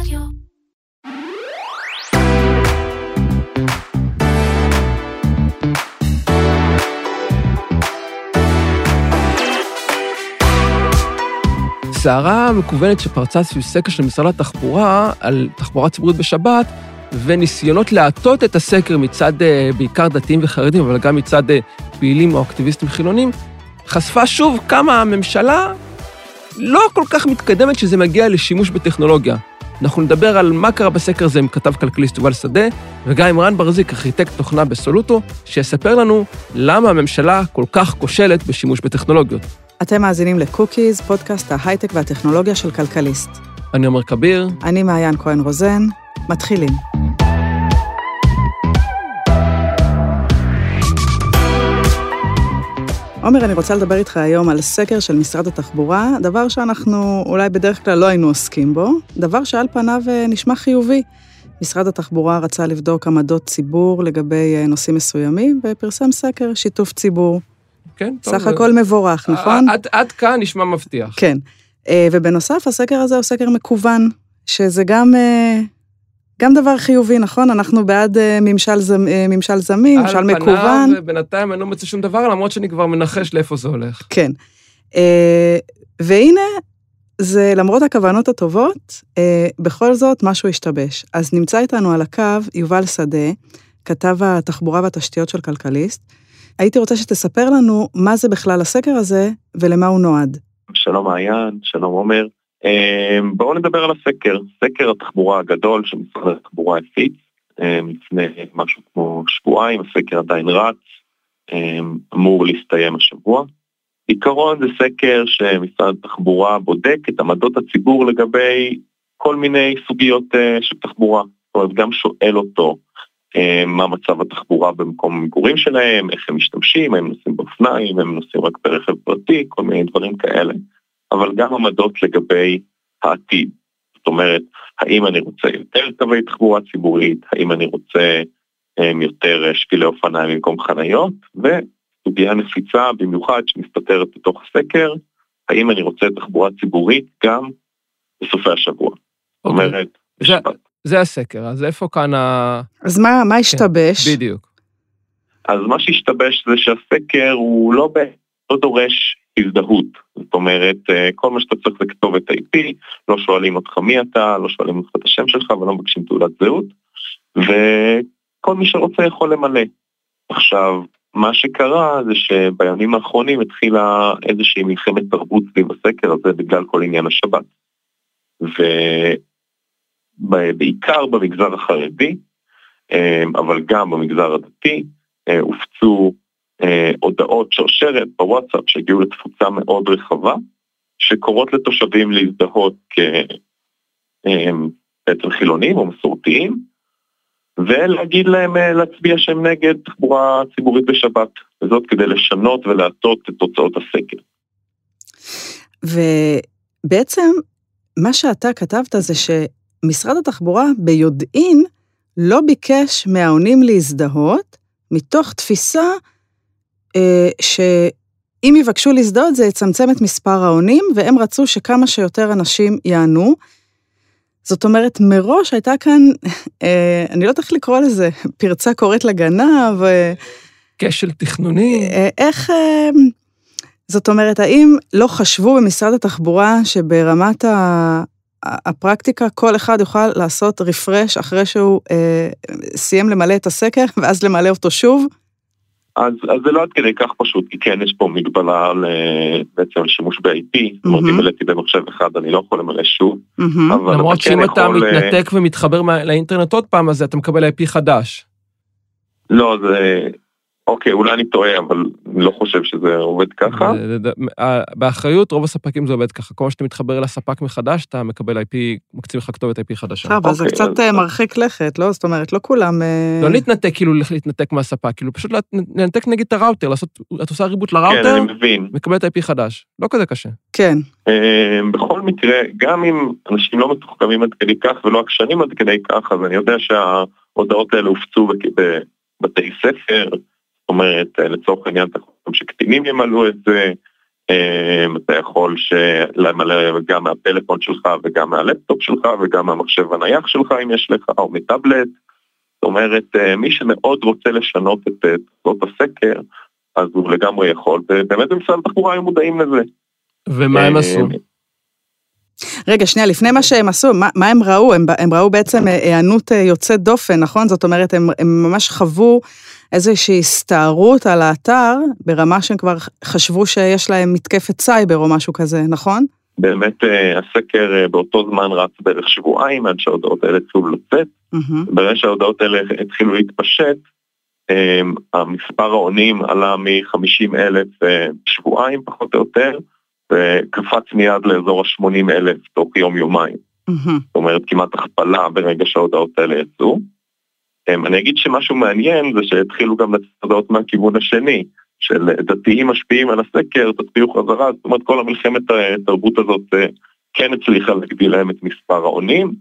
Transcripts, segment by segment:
רדיו. סערה מקוונת שפרצה סביב סקר של משרד התחבורה על תחבורה ציבורית בשבת, וניסיונות להטות את הסקר מצד אה, בעיקר דתיים וחרדים, אבל גם מצד אה, פעילים או אקטיביסטים חילונים, חשפה שוב כמה הממשלה לא כל כך מתקדמת שזה מגיע לשימוש בטכנולוגיה. אנחנו נדבר על מה קרה בסקר הזה עם כתב כלכליסט יובל שדה, וגם עם רן ברזיק, ארכיטקט תוכנה בסולוטו, שיספר לנו למה הממשלה כל כך כושלת בשימוש בטכנולוגיות. אתם מאזינים לקוקיז, פודקאסט ההייטק והטכנולוגיה של כלכליסט. אני עומר כביר, אני מעיין כהן רוזן, מתחילים. עומר, אני רוצה לדבר איתך היום על סקר של משרד התחבורה, דבר שאנחנו אולי בדרך כלל לא היינו עוסקים בו, דבר שעל פניו אה, נשמע חיובי. משרד התחבורה רצה לבדוק עמדות ציבור לגבי אה, נושאים מסוימים, ופרסם סקר שיתוף ציבור. כן, טוב. סך זה- הכל מבורך, נכון? עד, עד כאן נשמע מבטיח. כן. אה, ובנוסף, הסקר הזה הוא סקר מקוון, שזה גם, אה, גם דבר חיובי, נכון? אנחנו בעד אה, ממשל, זמ, אה, ממשל זמין, ממשל על מקוון. פניו, בינתיים אני לא מוצא שום דבר, למרות שאני כבר מנחש לאיפה זה הולך. כן. אה, והנה, זה למרות הכוונות הטובות, אה, בכל זאת משהו השתבש. אז נמצא איתנו על הקו יובל שדה, כתב התחבורה והתשתיות של כלכליסט. הייתי רוצה שתספר לנו מה זה בכלל הסקר הזה ולמה הוא נועד. שלום מעיין, שלום עומר. אה, בואו נדבר על הסקר, סקר התחבורה הגדול שמשרד התחבורה הפיץ אה, לפני משהו כמו שבועיים, הסקר עדיין רץ, אה, אמור להסתיים השבוע. עיקרון זה סקר שמשרד התחבורה בודק את עמדות הציבור לגבי כל מיני סוגיות אה, של תחבורה. זאת אומרת, גם שואל אותו אה, מה מצב התחבורה במקום המגורים שלהם, איך הם משתמשים, האם נוסעים באופניים, האם נוסעים רק ברכב פרטי, כל מיני דברים כאלה. אבל גם עמדות לגבי העתיד. זאת אומרת, האם אני רוצה יותר קווי תחבורה ציבורית, האם אני רוצה um, יותר אה, שבילי אופניים במקום חניות, וסוגיה נפיצה במיוחד שמסתתרת בתוך הסקר, האם אני רוצה תחבורה ציבורית גם בסופי השבוע. זאת אוקיי. אומרת, זה-. זה הסקר, אז איפה כאן ה... אז מה, מה השתבש? בדיוק. אז מה שהשתבש זה שהסקר הוא לא, ב... לא דורש הזדהות. זאת אומרת, אה, כל מה שאתה צריך זה כתובת IP, לא שואלים אותך מי אתה, לא שואלים אותך את השם שלך ולא מבקשים תעודת זהות, וכל מי שרוצה יכול למלא. עכשיו, מה שקרה זה שבימים האחרונים התחילה איזושהי מלחמת תרבות סביב הסקר הזה בגלל כל עניין השבת. ובעיקר במגזר החרדי, אה, אבל גם במגזר הדתי, אה, הופצו אה, הודעות שרשרת בוואטסאפ שהגיעו לתפוצה מאוד רחבה, שקוראות לתושבים להזדהות כבעצם חילונים או מסורתיים, ולהגיד להם אה, להצביע שהם נגד תחבורה ציבורית בשבת, וזאת כדי לשנות ולהטות את תוצאות הסקר. ובעצם, מה שאתה כתבת זה שמשרד התחבורה ביודעין לא ביקש מהעונים להזדהות, מתוך תפיסה אה, שאם יבקשו להזדהות זה יצמצם את מספר העונים, והם רצו שכמה שיותר אנשים יענו. זאת אומרת, מראש הייתה כאן, אה, אני לא יודעת איך לקרוא לזה, פרצה קוראת לגנב, אה, כשל תכנוני. אה, איך... אה, זאת אומרת, האם לא חשבו במשרד התחבורה שברמת ה... הפרקטיקה כל אחד יוכל לעשות רפרש אחרי שהוא אה, סיים למלא את הסקר ואז למלא אותו שוב? אז, אז זה לא עד כדי כך פשוט, כי כן, יש פה מגבלה אה, בעצם על שימוש ב-IP, זאת אומרת, אם. מלאתי במחשב אחד, אני לא יכול למלא שוב. אבל למרות כן שאם אתה יכול, אה, מתנתק ומתחבר מה- לאינטרנט עוד פעם, אז אתה מקבל IP חדש. לא, זה... אוקיי, אולי אני טועה, אבל אני לא חושב שזה עובד ככה. אה, באחריות, רוב הספקים זה עובד ככה. כל מה שאתה מתחבר לספק מחדש, אתה מקבל IP, מקציב לך כתובת IP חדשה. טוב, אבל זה אוקיי, קצת אה, מרחיק לכת, לא? זאת אומרת, לא כולם... אה, לא להתנתק, כאילו להתנתק מהספק, כאילו פשוט לנתק נגיד את הראוטר, לעשות, את עושה ריבוט כן, לראוטר, אני מבין. מקבלת IP חדש. לא כזה קשה. כן, בכל מקרה, גם אם אנשים לא מתוחכמים עד כדי כך ולא עקשנים עד כדי כך, אז אני יודע שההודעות האלה הופצו בבתי ספר, זאת אומרת, אה, לצורך העניין, אתה חושב שקטינים ימלאו את זה, אתה יכול למלא גם מהפלאפון שלך וגם מהלפטופ שלך וגם מהמחשב הנייח שלך אם יש לך, או מטאבלט. זאת אומרת, מי שמאוד רוצה לשנות את תוצאות הסקר, אז הוא לגמרי יכול, ובאמת במשרד התחבורה היו מודעים לזה. ומה הם עשו? רגע, שנייה, לפני מה שהם עשו, מה, מה הם ראו? הם, הם ראו בעצם היענות יוצאת דופן, נכון? זאת אומרת, הם, הם ממש חוו איזושהי הסתערות על האתר, ברמה שהם כבר חשבו שיש להם מתקפת סייבר או משהו כזה, נכון? באמת הסקר באותו זמן רץ בערך שבועיים עד שההודעות האלה התחילו לצאת. Mm-hmm. ברגע שההודעות האלה התחילו להתפשט, המספר העונים עלה מ-50 אלף שבועיים פחות או יותר, וקפץ מיד לאזור ה-80 אלף תוך יום-יומיים. Mm-hmm. זאת אומרת, כמעט הכפלה ברגע שההודעות האלה יצאו. אני אגיד שמשהו מעניין זה שהתחילו גם לצאת הודעות מהכיוון השני, של דתיים משפיעים על הסקר, תצביעו חזרה, זאת אומרת כל המלחמת התרבות הזאת כן הצליחה להגדיל להם את מספר העונים,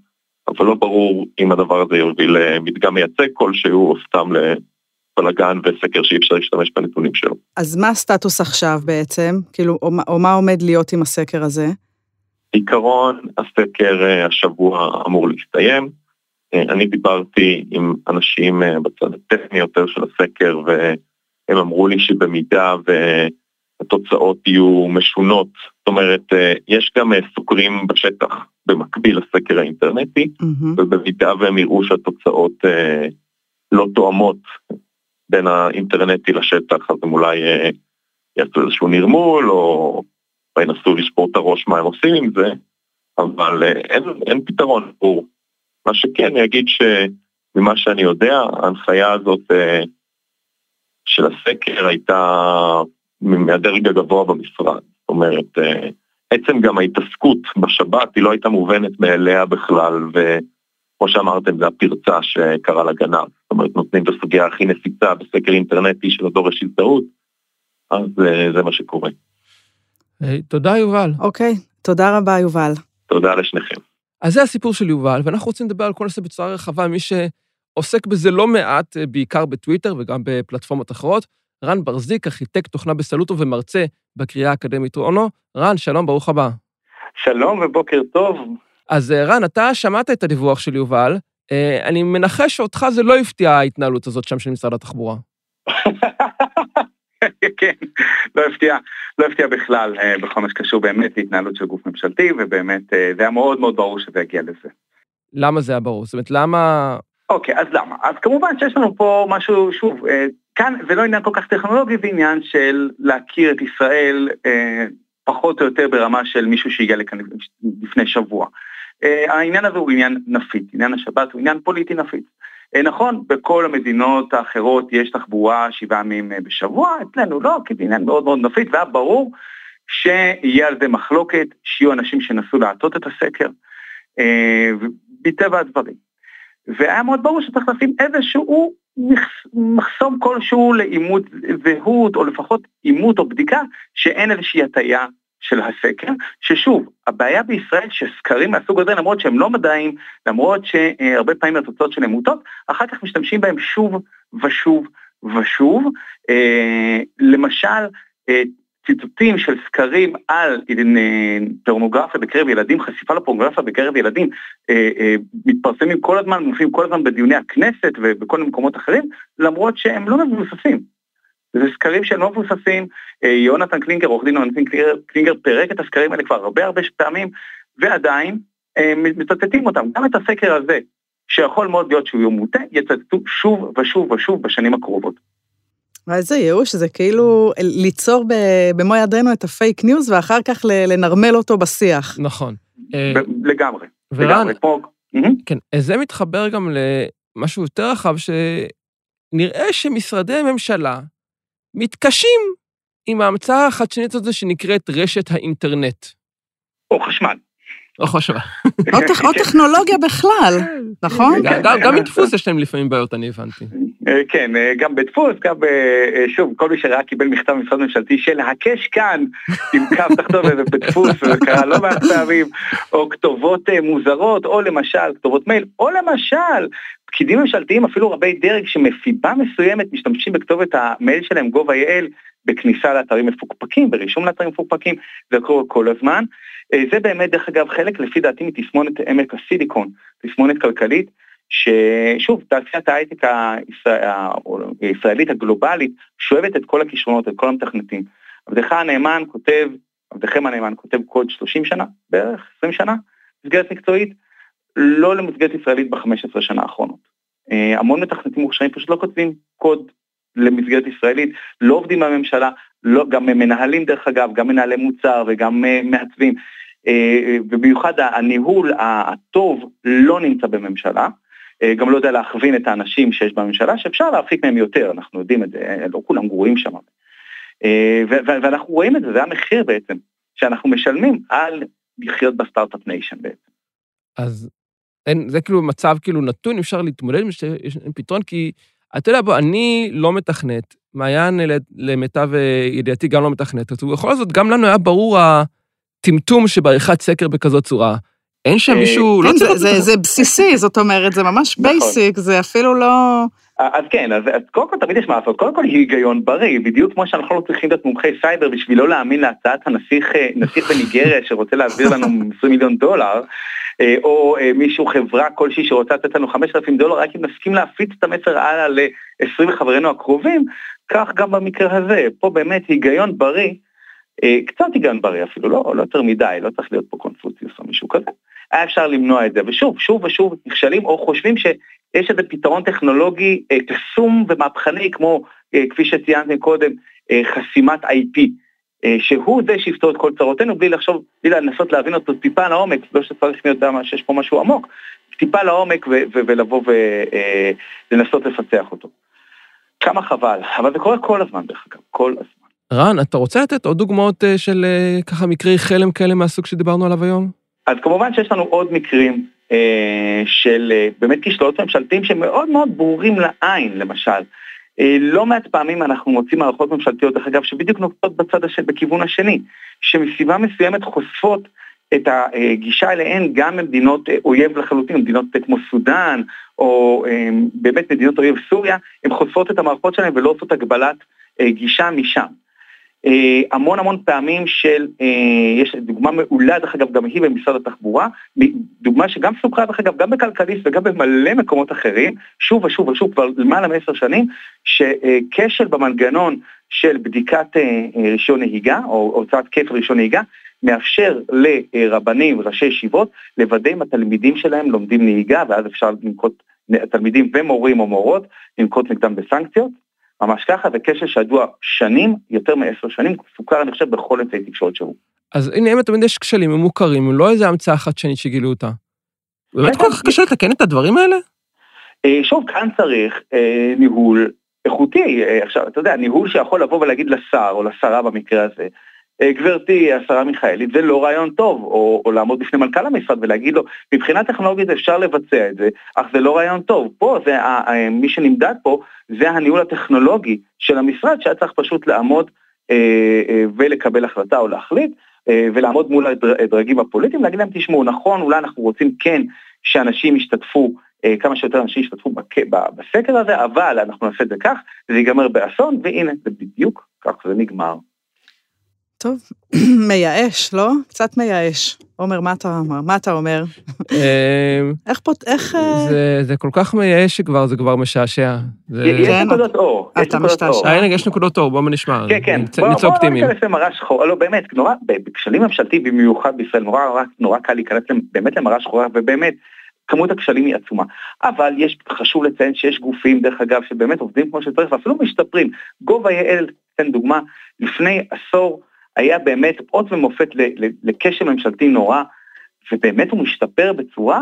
אבל לא ברור אם הדבר הזה יוביל למדגם מייצג כלשהו או סתם בלאגן וסקר שאי אפשר להשתמש בנתונים שלו. אז מה הסטטוס עכשיו בעצם? כאילו, או, או מה עומד להיות עם הסקר הזה? בעיקרון, הסקר השבוע אמור להסתיים. אני דיברתי עם אנשים בצד הטכני יותר של הסקר, והם אמרו לי שבמידה והתוצאות יהיו משונות, זאת אומרת, יש גם סוקרים בשטח במקביל לסקר האינטרנטי, mm-hmm. ובמידה והם יראו שהתוצאות לא תואמות בין האינטרנטי לשטח, אז הם אולי אה, יעשו איזשהו נרמול, או ינסו לשבור את הראש מה הם עושים עם זה, אבל אה, אין, אין פתרון ברור. מה שכן, אני אגיד שממה שאני יודע, ההנחיה הזאת אה, של הסקר הייתה מהדרג הגבוה במשרד. זאת אומרת, עצם גם ההתעסקות בשבת היא לא הייתה מובנת מאליה בכלל, ו... כמו שאמרתם, זה הפרצה שקרה לגנב. זאת אומרת, נותנים את הסוגיה הכי נפיצה בסקר אינטרנטי של הדורש הזדהות, אז אה, זה מה שקורה. Hey, תודה, יובל. אוקיי, okay, תודה רבה, יובל. תודה לשניכם. אז זה הסיפור של יובל, ואנחנו רוצים לדבר על כל נושא בצורה רחבה, מי שעוסק בזה לא מעט, אה, בעיקר בטוויטר וגם בפלטפורמות אחרות. רן ברזיק, ארכיטקט תוכנה בסלוטו ומרצה בקריאה האקדמית אונו. רן, שלום, ברוך הבא. שלום ובוקר טוב. אז אה, רן, אתה שמעת את הדיווח של יובל, אה, אני מנחש שאותך זה לא הפתיע ההתנהלות הזאת שם של משרד התחבורה. כן, לא הפתיע, לא הפתיע בכלל אה, בכל מה שקשור באמת להתנהלות של גוף ממשלתי, ובאמת זה היה מאוד מאוד ברור שזה יגיע לזה. למה זה היה ברור? זאת אומרת, למה... אוקיי, אז למה? אז כמובן שיש לנו פה משהו, שוב, כאן זה לא עניין כל כך טכנולוגי, זה עניין של להכיר את ישראל פחות או יותר ברמה של מישהו שהגיע לכאן לפני שבוע. אה, העניין הזה הוא עניין נפיץ, עניין השבת הוא עניין פוליטי נפיץ. אה, נכון, בכל המדינות האחרות יש תחבורה שבעה ימים אה, בשבוע, אצלנו לא, כי זה עניין מאוד מאוד נפיץ, והיה ברור שיהיה על זה מחלוקת, שיהיו אנשים שנסו להטות את הסקר, מטבע הדברים. והיה מאוד ברור שצריך לשים איזשהו מחסום כלשהו לאימות זהות, או לפחות אימות או בדיקה, שאין איזושהי הטיה של הסקר, ששוב, הבעיה בישראל שסקרים מהסוג הזה, למרות שהם לא מדעיים, למרות שהרבה פעמים התוצאות שלהם מוטות, אחר כך משתמשים בהם שוב ושוב ושוב. אה, למשל, אה, ציטוטים של סקרים על אה, פורנוגרפיה בקרב ילדים, חשיפה לפורנוגרפיה בקרב ילדים, מתפרסמים כל הזמן, מופיעים כל הזמן בדיוני הכנסת ובכל מיני מקומות אחרים, למרות שהם לא מבוססים. זה סקרים שהם לא מבוססים, אה, יונתן קלינגר, עורך דין יונתן קלינגר פירק את הסקרים האלה כבר הרבה הרבה פעמים, ועדיין אה, מצטטים אותם. גם את הסקר הזה, שיכול מאוד להיות שהוא יהיה מוטה, יצטטו שוב ושוב ושוב בשנים הקרובות. איזה ייאוש, זה כאילו ליצור במו ידינו את הפייק ניוז ואחר כך לנרמל אותו בשיח. נכון. אה, לגמרי. ורן, כן, זה מתחבר גם למשהו יותר רחב, שנראה שמשרדי ממשלה מתקשים עם ההמצאה החדשנית הזו שנקראת רשת האינטרנט. או חשמל. או חשמל. או טכנולוגיה בכלל, נכון? גם עם דפוס יש להם לפעמים בעיות, אני הבנתי. אה, כן, אה, גם בדפוס, גם, אה, שוב, כל מי שראה קיבל מכתב ממשרד ממשלתי של הקש כאן, עם קו תחתון בדפוס, וזה קרה לא מעט פעמים, או כתובות מוזרות, או למשל כתובות מייל, או למשל פקידים ממשלתיים, אפילו רבי דרג שמסיבה מסוימת משתמשים בכתובת המייל שלהם gov.il בכניסה לאתרים מפוקפקים, ברישום לאתרים מפוקפקים, זה קורה כל הזמן. אה, זה באמת, דרך אגב, חלק לפי דעתי מתסמונת עמק הסיליקון, תסמונת כלכלית, ששוב, תעשיית ההייטק הישראלית הגלובלית שואבת את כל הכישרונות, את כל המתכנתים. עבדך הנאמן כותב, עבדכם הנאמן כותב קוד 30 שנה, בערך 20 שנה, מסגרת מקצועית, לא למסגרת ישראלית ב-15 שנה האחרונות. אה, המון מתכנתים מוכשרים פשוט לא כותבים קוד למסגרת ישראלית, לא עובדים בממשלה, לא, גם מנהלים דרך אגב, גם מנהלי מוצר וגם אה, מעצבים, אה, ובמיוחד הניהול הטוב לא נמצא בממשלה, גם לא יודע להכווין את האנשים שיש בממשלה, שאפשר להרחיק מהם יותר, אנחנו יודעים את זה, לא כולם גרועים שם. ואנחנו רואים את זה, זה המחיר בעצם, שאנחנו משלמים על לחיות ב Start-Up Nation בעצם. אז אין, זה כאילו מצב כאילו נתון, אפשר להתמודד עם זה, יש פתרון, כי אתה יודע, בוא, אני לא מתכנת, מעיין למיטב אה, ידיעתי גם לא מתכנת, ובכל זאת גם לנו היה ברור הטמטום שבעריכת סקר בכזאת צורה. אין שם אה, מישהו, לא כן, צריך... זה בסיסי, זאת אומרת, זה ממש basic, נכון. זה אפילו לא... אז כן, אז, אז קודם כל תמיד יש מה לעשות, קודם כל היא היגיון בריא, בדיוק כמו שאנחנו לא צריכים להיות מומחי סייבר בשביל לא להאמין להצעת הנסיך אה, בניגריה שרוצה להעביר לנו 20 מיליון דולר, או אה, מישהו, חברה כלשהי שרוצה לתת לנו 5,000 דולר, רק אם נסכים להפיץ את המסר הלאה ל-20 חברינו הקרובים, כך גם במקרה הזה, פה באמת היגיון בריא, קצת היגיון בריא אפילו, לא, לא יותר מדי, לא צריך להיות פה קונפוציוס או מישהו כזה. היה אפשר למנוע את זה, ושוב, שוב ושוב נכשלים או חושבים ש... יש איזה פתרון טכנולוגי אה, קסום ומהפכני, כמו, אה, כפי שציינתם קודם, אה, חסימת IP, שהוא זה שיפתור את כל צרותינו, בלי לחשוב, בלי לנסות להבין אותו טיפה לעומק, לא שצריך להיות שיש פה משהו עמוק, טיפה לעומק ולבוא ולנסות לפצח אותו. כמה חבל, אבל זה קורה כל הזמן דרך אגב, כל הזמן. רן, אתה רוצה לתת עוד דוגמאות של ככה מקרי חלם כאלה מהסוג שדיברנו עליו היום? אז כמובן שיש לנו עוד מקרים אה, של אה, באמת כישלונות ממשלתיים שמאוד מאוד ברורים לעין, למשל. אה, לא מעט פעמים אנחנו מוצאים מערכות ממשלתיות, דרך אגב, שבדיוק נוקטות בצד השני, בכיוון השני, שמסיבה מסוימת חושפות את הגישה אליהן גם ממדינות אויב לחלוטין, מדינות כמו סודאן, או באמת מדינות אויב סוריה, הן חושפות את המערכות שלהן ולא עושות הגבלת גישה משם. אה, המון המון פעמים של, אה, יש דוגמה מעולה, דרך אגב, גם היא במשרד התחבורה, דוגמה שגם סוכרה, דרך אגב, גם בכלכליסט וגם במלא מקומות אחרים, שוב ושוב ושוב, כבר למעלה מעשר שנים, שכשל במנגנון של בדיקת אה, רישיון נהיגה, או הוצאת כיף רישיון נהיגה, מאפשר לרבנים וראשי ישיבות לוודא אם התלמידים שלהם לומדים נהיגה, ואז אפשר לנקוט, תלמידים ומורים או מורות, לנקוט נגדם בסנקציות. ממש ככה, זה כשל שידוע שנים, יותר מעשר שנים, סוכר אני חושב בכל אמצעי תקשורת שהוא. אז הנה, אם תמיד יש כשלים, הם מוכרים, לא איזה המצאה חדשנית שגילו אותה. באמת כל כך קשה לתקן את הדברים האלה? אה, שוב, כאן צריך אה, ניהול איכותי. אה, עכשיו, אתה יודע, ניהול שיכול לבוא ולהגיד לשר, או לשרה במקרה הזה, גברתי השרה מיכאלי, זה לא רעיון טוב, או, או לעמוד בפני מנכ"ל המשרד ולהגיד לו, מבחינה טכנולוגית אפשר לבצע את זה, אך זה לא רעיון טוב. פה, זה, מי שנמדד פה, זה הניהול הטכנולוגי של המשרד, שהיה צריך פשוט לעמוד אה, אה, ולקבל החלטה או להחליט, אה, ולעמוד מול הדרגים הפוליטיים, להגיד להם, תשמעו, נכון, אולי אנחנו רוצים כן שאנשים ישתתפו, אה, כמה שיותר אנשים ישתתפו בסקר הזה, אבל אנחנו נעשה את זה כך, זה ייגמר באסון, והנה, זה בדיוק כך זה נגמר. טוב, מייאש, לא? קצת מייאש. עומר, מה אתה אומר? מה אתה אומר? אמ, איך פה, איך... אה, זה כל כך מייאש שכבר, זה כבר משעשע. יש נקודות אור. אתה משתעשע. הנה, יש נקודות אור, בואו נשמע. כן, כן. נצא אופטימיים. בואו ניכנס למראה שחורה, לא, באמת, נורא, בכשלים ממשלתיים במיוחד בישראל, נורא קל להיכנס באמת למראה שחורה, ובאמת, כמות הכשלים היא עצומה. אבל יש, חשוב לציין שיש גופים, דרך אגב, שבאמת עובדים כמו שצריך, ואפילו משתפרים. gov.il, תן דוגמה, לפני עשור, היה באמת אות ומופת לקשר ממשלתי נורא, ובאמת הוא משתפר בצורה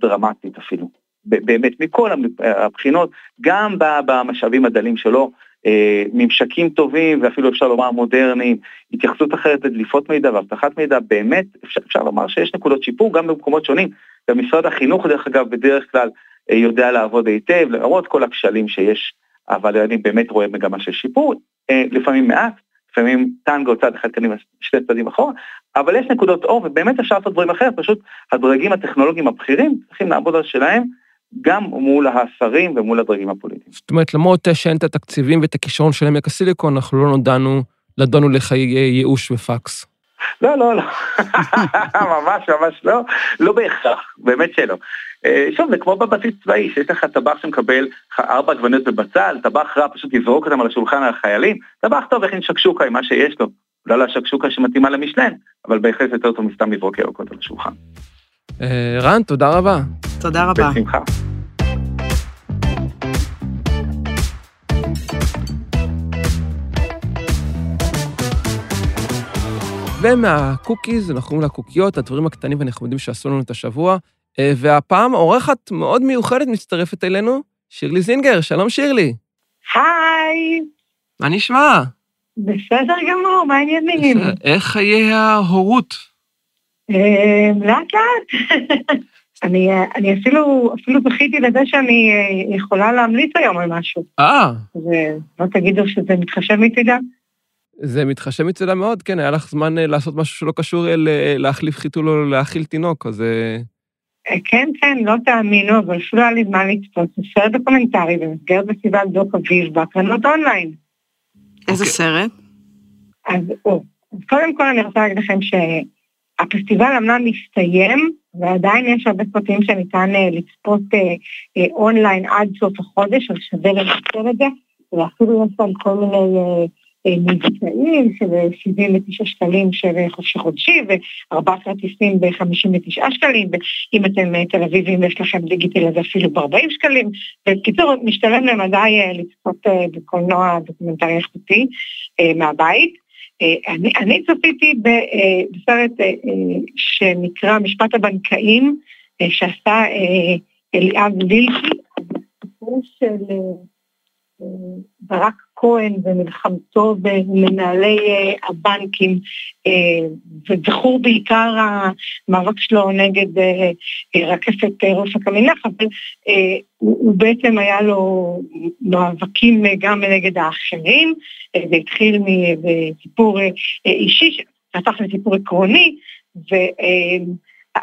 דרמטית אפילו. באמת, מכל הבחינות, גם במשאבים הדלים שלו, אה, ממשקים טובים ואפילו אפשר לומר מודרניים, התייחסות אחרת לדליפות מידע ואבטחת מידע, באמת אפשר, אפשר לומר שיש נקודות שיפור גם במקומות שונים. ומשרד החינוך דרך אגב בדרך כלל אה, יודע לעבוד היטב, למרות כל הכשלים שיש, אבל אני באמת רואה מגמה של שיפור, אה, לפעמים מעט, לפעמים טנגו צד אחד קדימה, שני צדדים אחורה, אבל יש נקודות אור ובאמת אפשר לעשות דברים אחרת, פשוט הדרגים הטכנולוגיים הבכירים צריכים לעבוד על שלהם גם מול השרים ומול הדרגים הפוליטיים. זאת אומרת, למרות שאין את התקציבים ואת הכישרון של עמק הסיליקון, אנחנו לא נודענו, לדונו לחיי ייאוש ופקס. לא, לא, לא, ממש ממש לא, לא בהכרח, באמת שלא. אה, שוב, זה כמו בבסיס צבאי, שיש לך טבח שמקבל ארבע עגבניות בבצל, טבח רע פשוט יזרוק אותם על השולחן על החיילים, טבח טוב הכין שקשוקה עם מה שיש לו, לא לשקשוקה שמתאימה למישלן, אבל בהחלט יותר טוב מסתם לזרוק ירקות על השולחן. אה, רן, תודה רבה. תודה רבה. בשמחה. ומה cookies אנחנו עוברים לקוקיות, הדברים הקטנים והנחמדים שעשו לנו את השבוע. אה, והפעם אורחת מאוד מיוחדת מצטרפת אלינו, שירלי זינגר. שלום שירלי. היי, מה נשמע? בסדר גמור, מה העניינים? איך חיי ההורות? אה, לאט לאט. אני, אה, אני אפילו, אפילו זכיתי לזה שאני יכולה להמליץ היום על משהו. אה, ולא תגידו שזה מתחשב מצידה. זה מתחשב מצדה מאוד, כן, היה לך זמן אה, לעשות משהו שלא קשור אל אה, להחליף חיתול או להאכיל תינוק, אז... אה, אה, כן, כן, לא תאמינו, אבל אפילו היה לי זמן לצפות בסרט דוקומנטרי במסגרת פסטיבל דוקאביב בהקרנות אונליין. איזה אוקיי. סרט? אז, או, אז קודם כל אני רוצה להגיד לכם שהפסטיבל אמנם מסתיים, ועדיין יש הרבה סרטים שניתן אה, לצפות אה, אה, אונליין עד סוף החודש, אז שווה לנצל את זה, ואפילו יש שם כל מיני אה, אה, מבצעים של אה, 79 שקלים של אה, חופשי חודשי, וארבעה כרטיסים ב-59 שקלים, ואם אתם אה, תל אביבים יש לכם דיגיתל אז אפילו ב-40 שקלים. בקיצור, משתלם למדי אה, לצפות אה, בקולנוע דוקומנטרי איכותי אה, מהבית. אה, אני, אני צפיתי אה, בסרט אה, אה, שנקרא משפט הבנקאים, אה, שעשה אה, אליאב לילקי, הסיפור של אה, אה, ברק כהן ומלחמתו במנהלי אה, הבנקים, אה, וזכור בעיקר המאבק שלו נגד אה, רקפת ראש הקמינך, אבל הוא, בעצם היה לו מאבקים גם נגד האחרים, זה התחיל מסיפור אישי שהפך לסיפור עקרוני,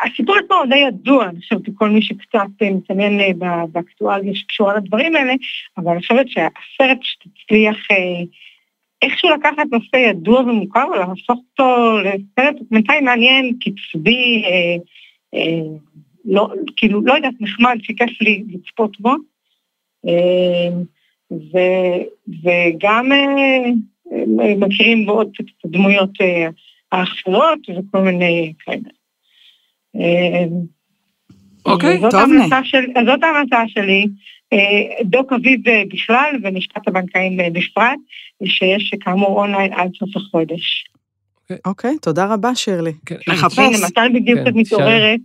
והסיפור עצמו די ידוע, אני חושבת שכל מי שקצת אה, מתעניין אה, באקטואליה שקשורה לדברים האלה, אבל אני חושבת שהסרט שתצליח אה, איכשהו לקחת נושא ידוע ומוכר ולהפוך אותו לסרט דוקומנטרי מעניין, קצבי, אה, אה, לא, כאילו, לא יודעת, נחמד, שכיף לי לצפות בו. אה, ו, וגם אה, מכירים בו עוד את הדמויות אה, האחרות וכל מיני כאלה. אה, אוקיי, זאת טוב, של, אז זאת ההמלצה שלי. אה, דוק אביב אה, בכלל ומשפט הבנקאים בפרט, שיש כאמור אונליין עד סוף החודש. אוקיי, תודה רבה, שירלי. כן, לחפש. הנה, מתי בדיוק כן, את מתעוררת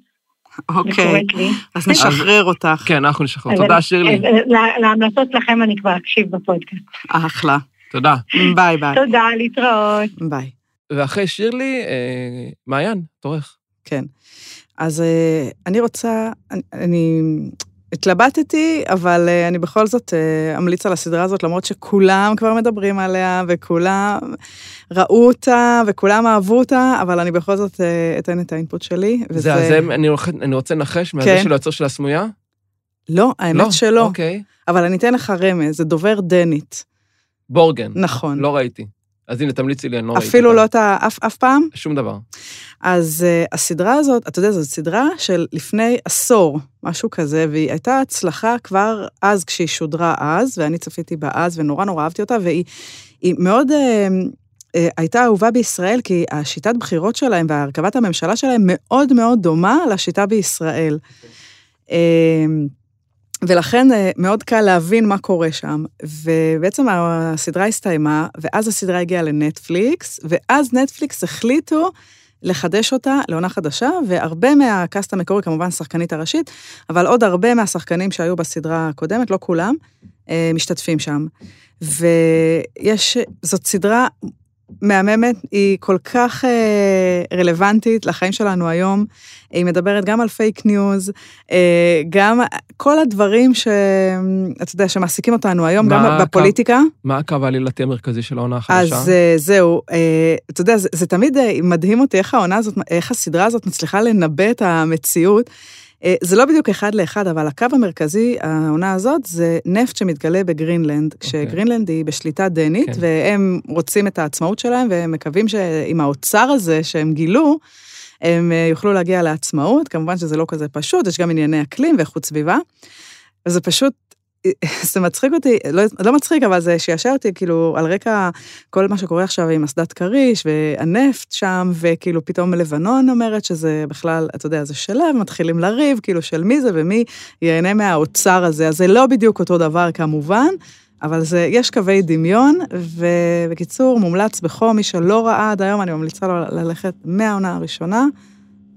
אוקיי. אז נשחרר אותך. כן, אנחנו נשחרר. תודה, שירלי. להמלצות שלכם אני כבר אקשיב בפודקאסט. אחלה. תודה. ביי ביי. תודה, להתראות. ביי. ואחרי שירלי, מעיין, תורך. כן. אז אה, אני רוצה, אני, אני התלבטתי, אבל אה, אני בכל זאת אה, אמליץ על הסדרה הזאת, למרות שכולם כבר מדברים עליה, וכולם ראו אותה, וכולם אהבו אותה, אבל אני בכל זאת אתן את האינפוט שלי. זה, זה, אני הולך- אני רוצה לנחש מהזה כן. של היוצר של הסמויה? לא, האמת שלא. אוקיי. אבל אני אתן לך רמז, זה דובר דנית. בורגן. נכון. לא ראיתי. אז הנה, תמליצי לי, אני לא ראיתי. אפילו. לא את ה... אף, אף פעם? שום דבר. אז uh, הסדרה הזאת, אתה יודע, זאת סדרה של לפני עשור, משהו כזה, והיא הייתה הצלחה כבר אז כשהיא שודרה אז, ואני צפיתי בה אז, ונורא נורא אהבתי אותה, והיא היא מאוד... Uh, הייתה אהובה בישראל, כי השיטת בחירות שלהם והרכבת הממשלה שלהם מאוד מאוד דומה לשיטה בישראל. Uh, ולכן אה, מאוד קל להבין מה קורה שם. ובעצם הסדרה הסתיימה, ואז הסדרה הגיעה לנטפליקס, ואז נטפליקס החליטו לחדש אותה לעונה חדשה, והרבה מהקאסט המקורי, כמובן השחקנית הראשית, אבל עוד הרבה מהשחקנים שהיו בסדרה הקודמת, לא כולם, אה, משתתפים שם. ויש, זאת סדרה מהממת, היא כל כך אה, רלוונטית לחיים שלנו היום. היא מדברת גם על פייק ניוז, אה, גם כל הדברים ש... אתה יודע, שמעסיקים אותנו היום, גם הקו- בפוליטיקה. מה הקו העלילתי המרכזי של העונה החדשה? אז אה, זהו, אה, אתה יודע, זה, זה תמיד אה, מדהים אותי איך העונה הזאת, איך הסדרה הזאת מצליחה לנבא את המציאות. אה, זה לא בדיוק אחד לאחד, אבל הקו המרכזי, העונה הזאת, זה נפט שמתגלה בגרינלנד, כשגרינלנד היא בשליטה דנית, כן. והם רוצים את העצמאות שלהם, והם מקווים שעם האוצר הזה שהם גילו, הם אה, יוכלו להגיע לעצמאות. כמובן שזה לא כזה פשוט, יש גם ענייני אקלים ואיכות סביבה. וזה פשוט, זה מצחיק אותי, לא, לא מצחיק, אבל זה שישר אותי, כאילו, על רקע כל מה שקורה עכשיו עם אסדת כריש, והנפט שם, וכאילו פתאום לבנון אומרת שזה בכלל, אתה יודע, זה שלה, ומתחילים לריב, כאילו, של מי זה ומי ייהנה מהאוצר הזה. אז זה לא בדיוק אותו דבר, כמובן, אבל זה, יש קווי דמיון, ובקיצור, מומלץ בחום, מי שלא ראה עד היום, אני ממליצה לו ללכת מהעונה הראשונה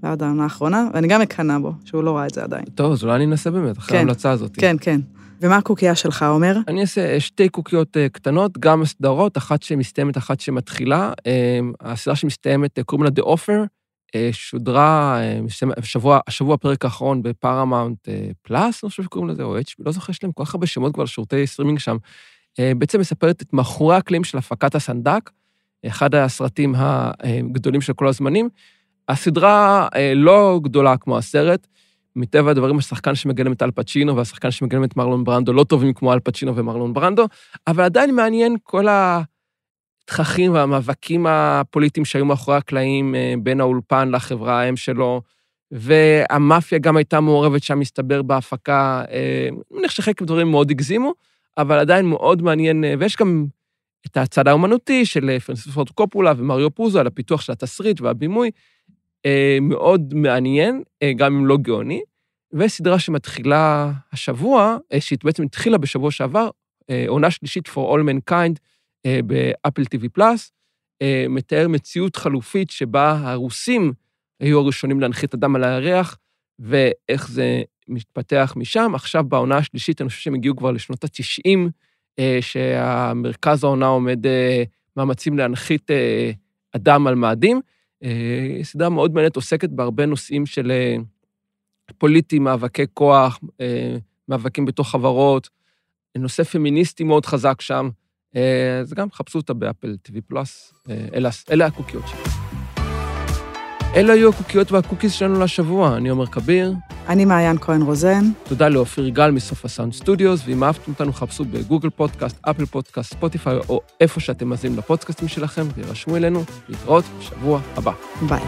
ועד העונה האחרונה, ואני גם מקנאה בו, שהוא לא ראה את זה עדיין. טוב, אז אולי אני אנסה באמת, אחרי כן. ההמלצה הזאת. כן, כן. ומה הקוקייה שלך, עומר? אני אעשה שתי קוקיות אה, קטנות, גם סדרות, אחת שמסתיימת, אחת שמתחילה. אה, הסדרה שמסתיימת, אה, קוראים לה The Offer, אה, שודרה אה, מסתיים- השבוע, הפרק האחרון בפארמאונט אה, פלאס, אני חושב שקוראים לזה, או HBO, לא זוכר, יש להם כל כך הרבה שמות כבר לשירותי סטרימינג שם. אה, בעצם מספרת את מאחורי הקלעים של הפקת הסנדק, אחד הסרטים הגדולים של כל הזמנים. הסדרה אה, לא גדולה כמו הסרט, מטבע הדברים, השחקן שמגלם את אל פצ'ינו והשחקן שמגלם את מרלון ברנדו לא טובים כמו אל פצ'ינו ומרלון ברנדו, אבל עדיין מעניין כל התככים והמאבקים הפוליטיים שהיו מאחורי הקלעים אה, בין האולפן לחברה האם שלו, והמאפיה גם הייתה מעורבת שם, מסתבר, בהפקה. אה, אני מניח שחלק מהדברים מאוד הגזימו, אבל עדיין מאוד מעניין, אה, ויש גם את הצד האומנותי של פרנסיס פורד קופולה ומריו פוזו על הפיתוח של התסריט והבימוי. אה, מאוד מעניין, אה, גם אם לא גאוני, וסדרה שמתחילה השבוע, אה, שהיא בעצם התחילה בשבוע שעבר, עונה שלישית for all mankind באפל TV פלאס, מתאר מציאות חלופית שבה הרוסים היו הראשונים להנחית אדם על הירח, ואיך זה מתפתח משם. עכשיו, בעונה השלישית, אני חושב שהם הגיעו כבר לשנות ה-90, שהמרכז העונה עומד מאמצים להנחית אדם על מאדים. אה, סדרה מאוד מעניינת, עוסקת בהרבה נושאים של אה, פוליטיים, מאבקי כוח, אה, מאבקים בתוך חברות, נושא פמיניסטי מאוד חזק שם. אז גם חפשו אותה ב Apple TV Plus, אלה, אלה הקוקיות שלי. אלה היו הקוקיות וה cookies שלנו לשבוע. אני עומר כביר, אני מעיין כהן רוזן. תודה לאופיר גל מ Sofa Sound Studios, ואם אהבתם אותנו, חפשו ב Google Podcast, Apple Podcast, Spotify, או איפה שאתם מאזינים לפודקאסטים שלכם, וירשמו אלינו להתראות בשבוע הבא. ביי.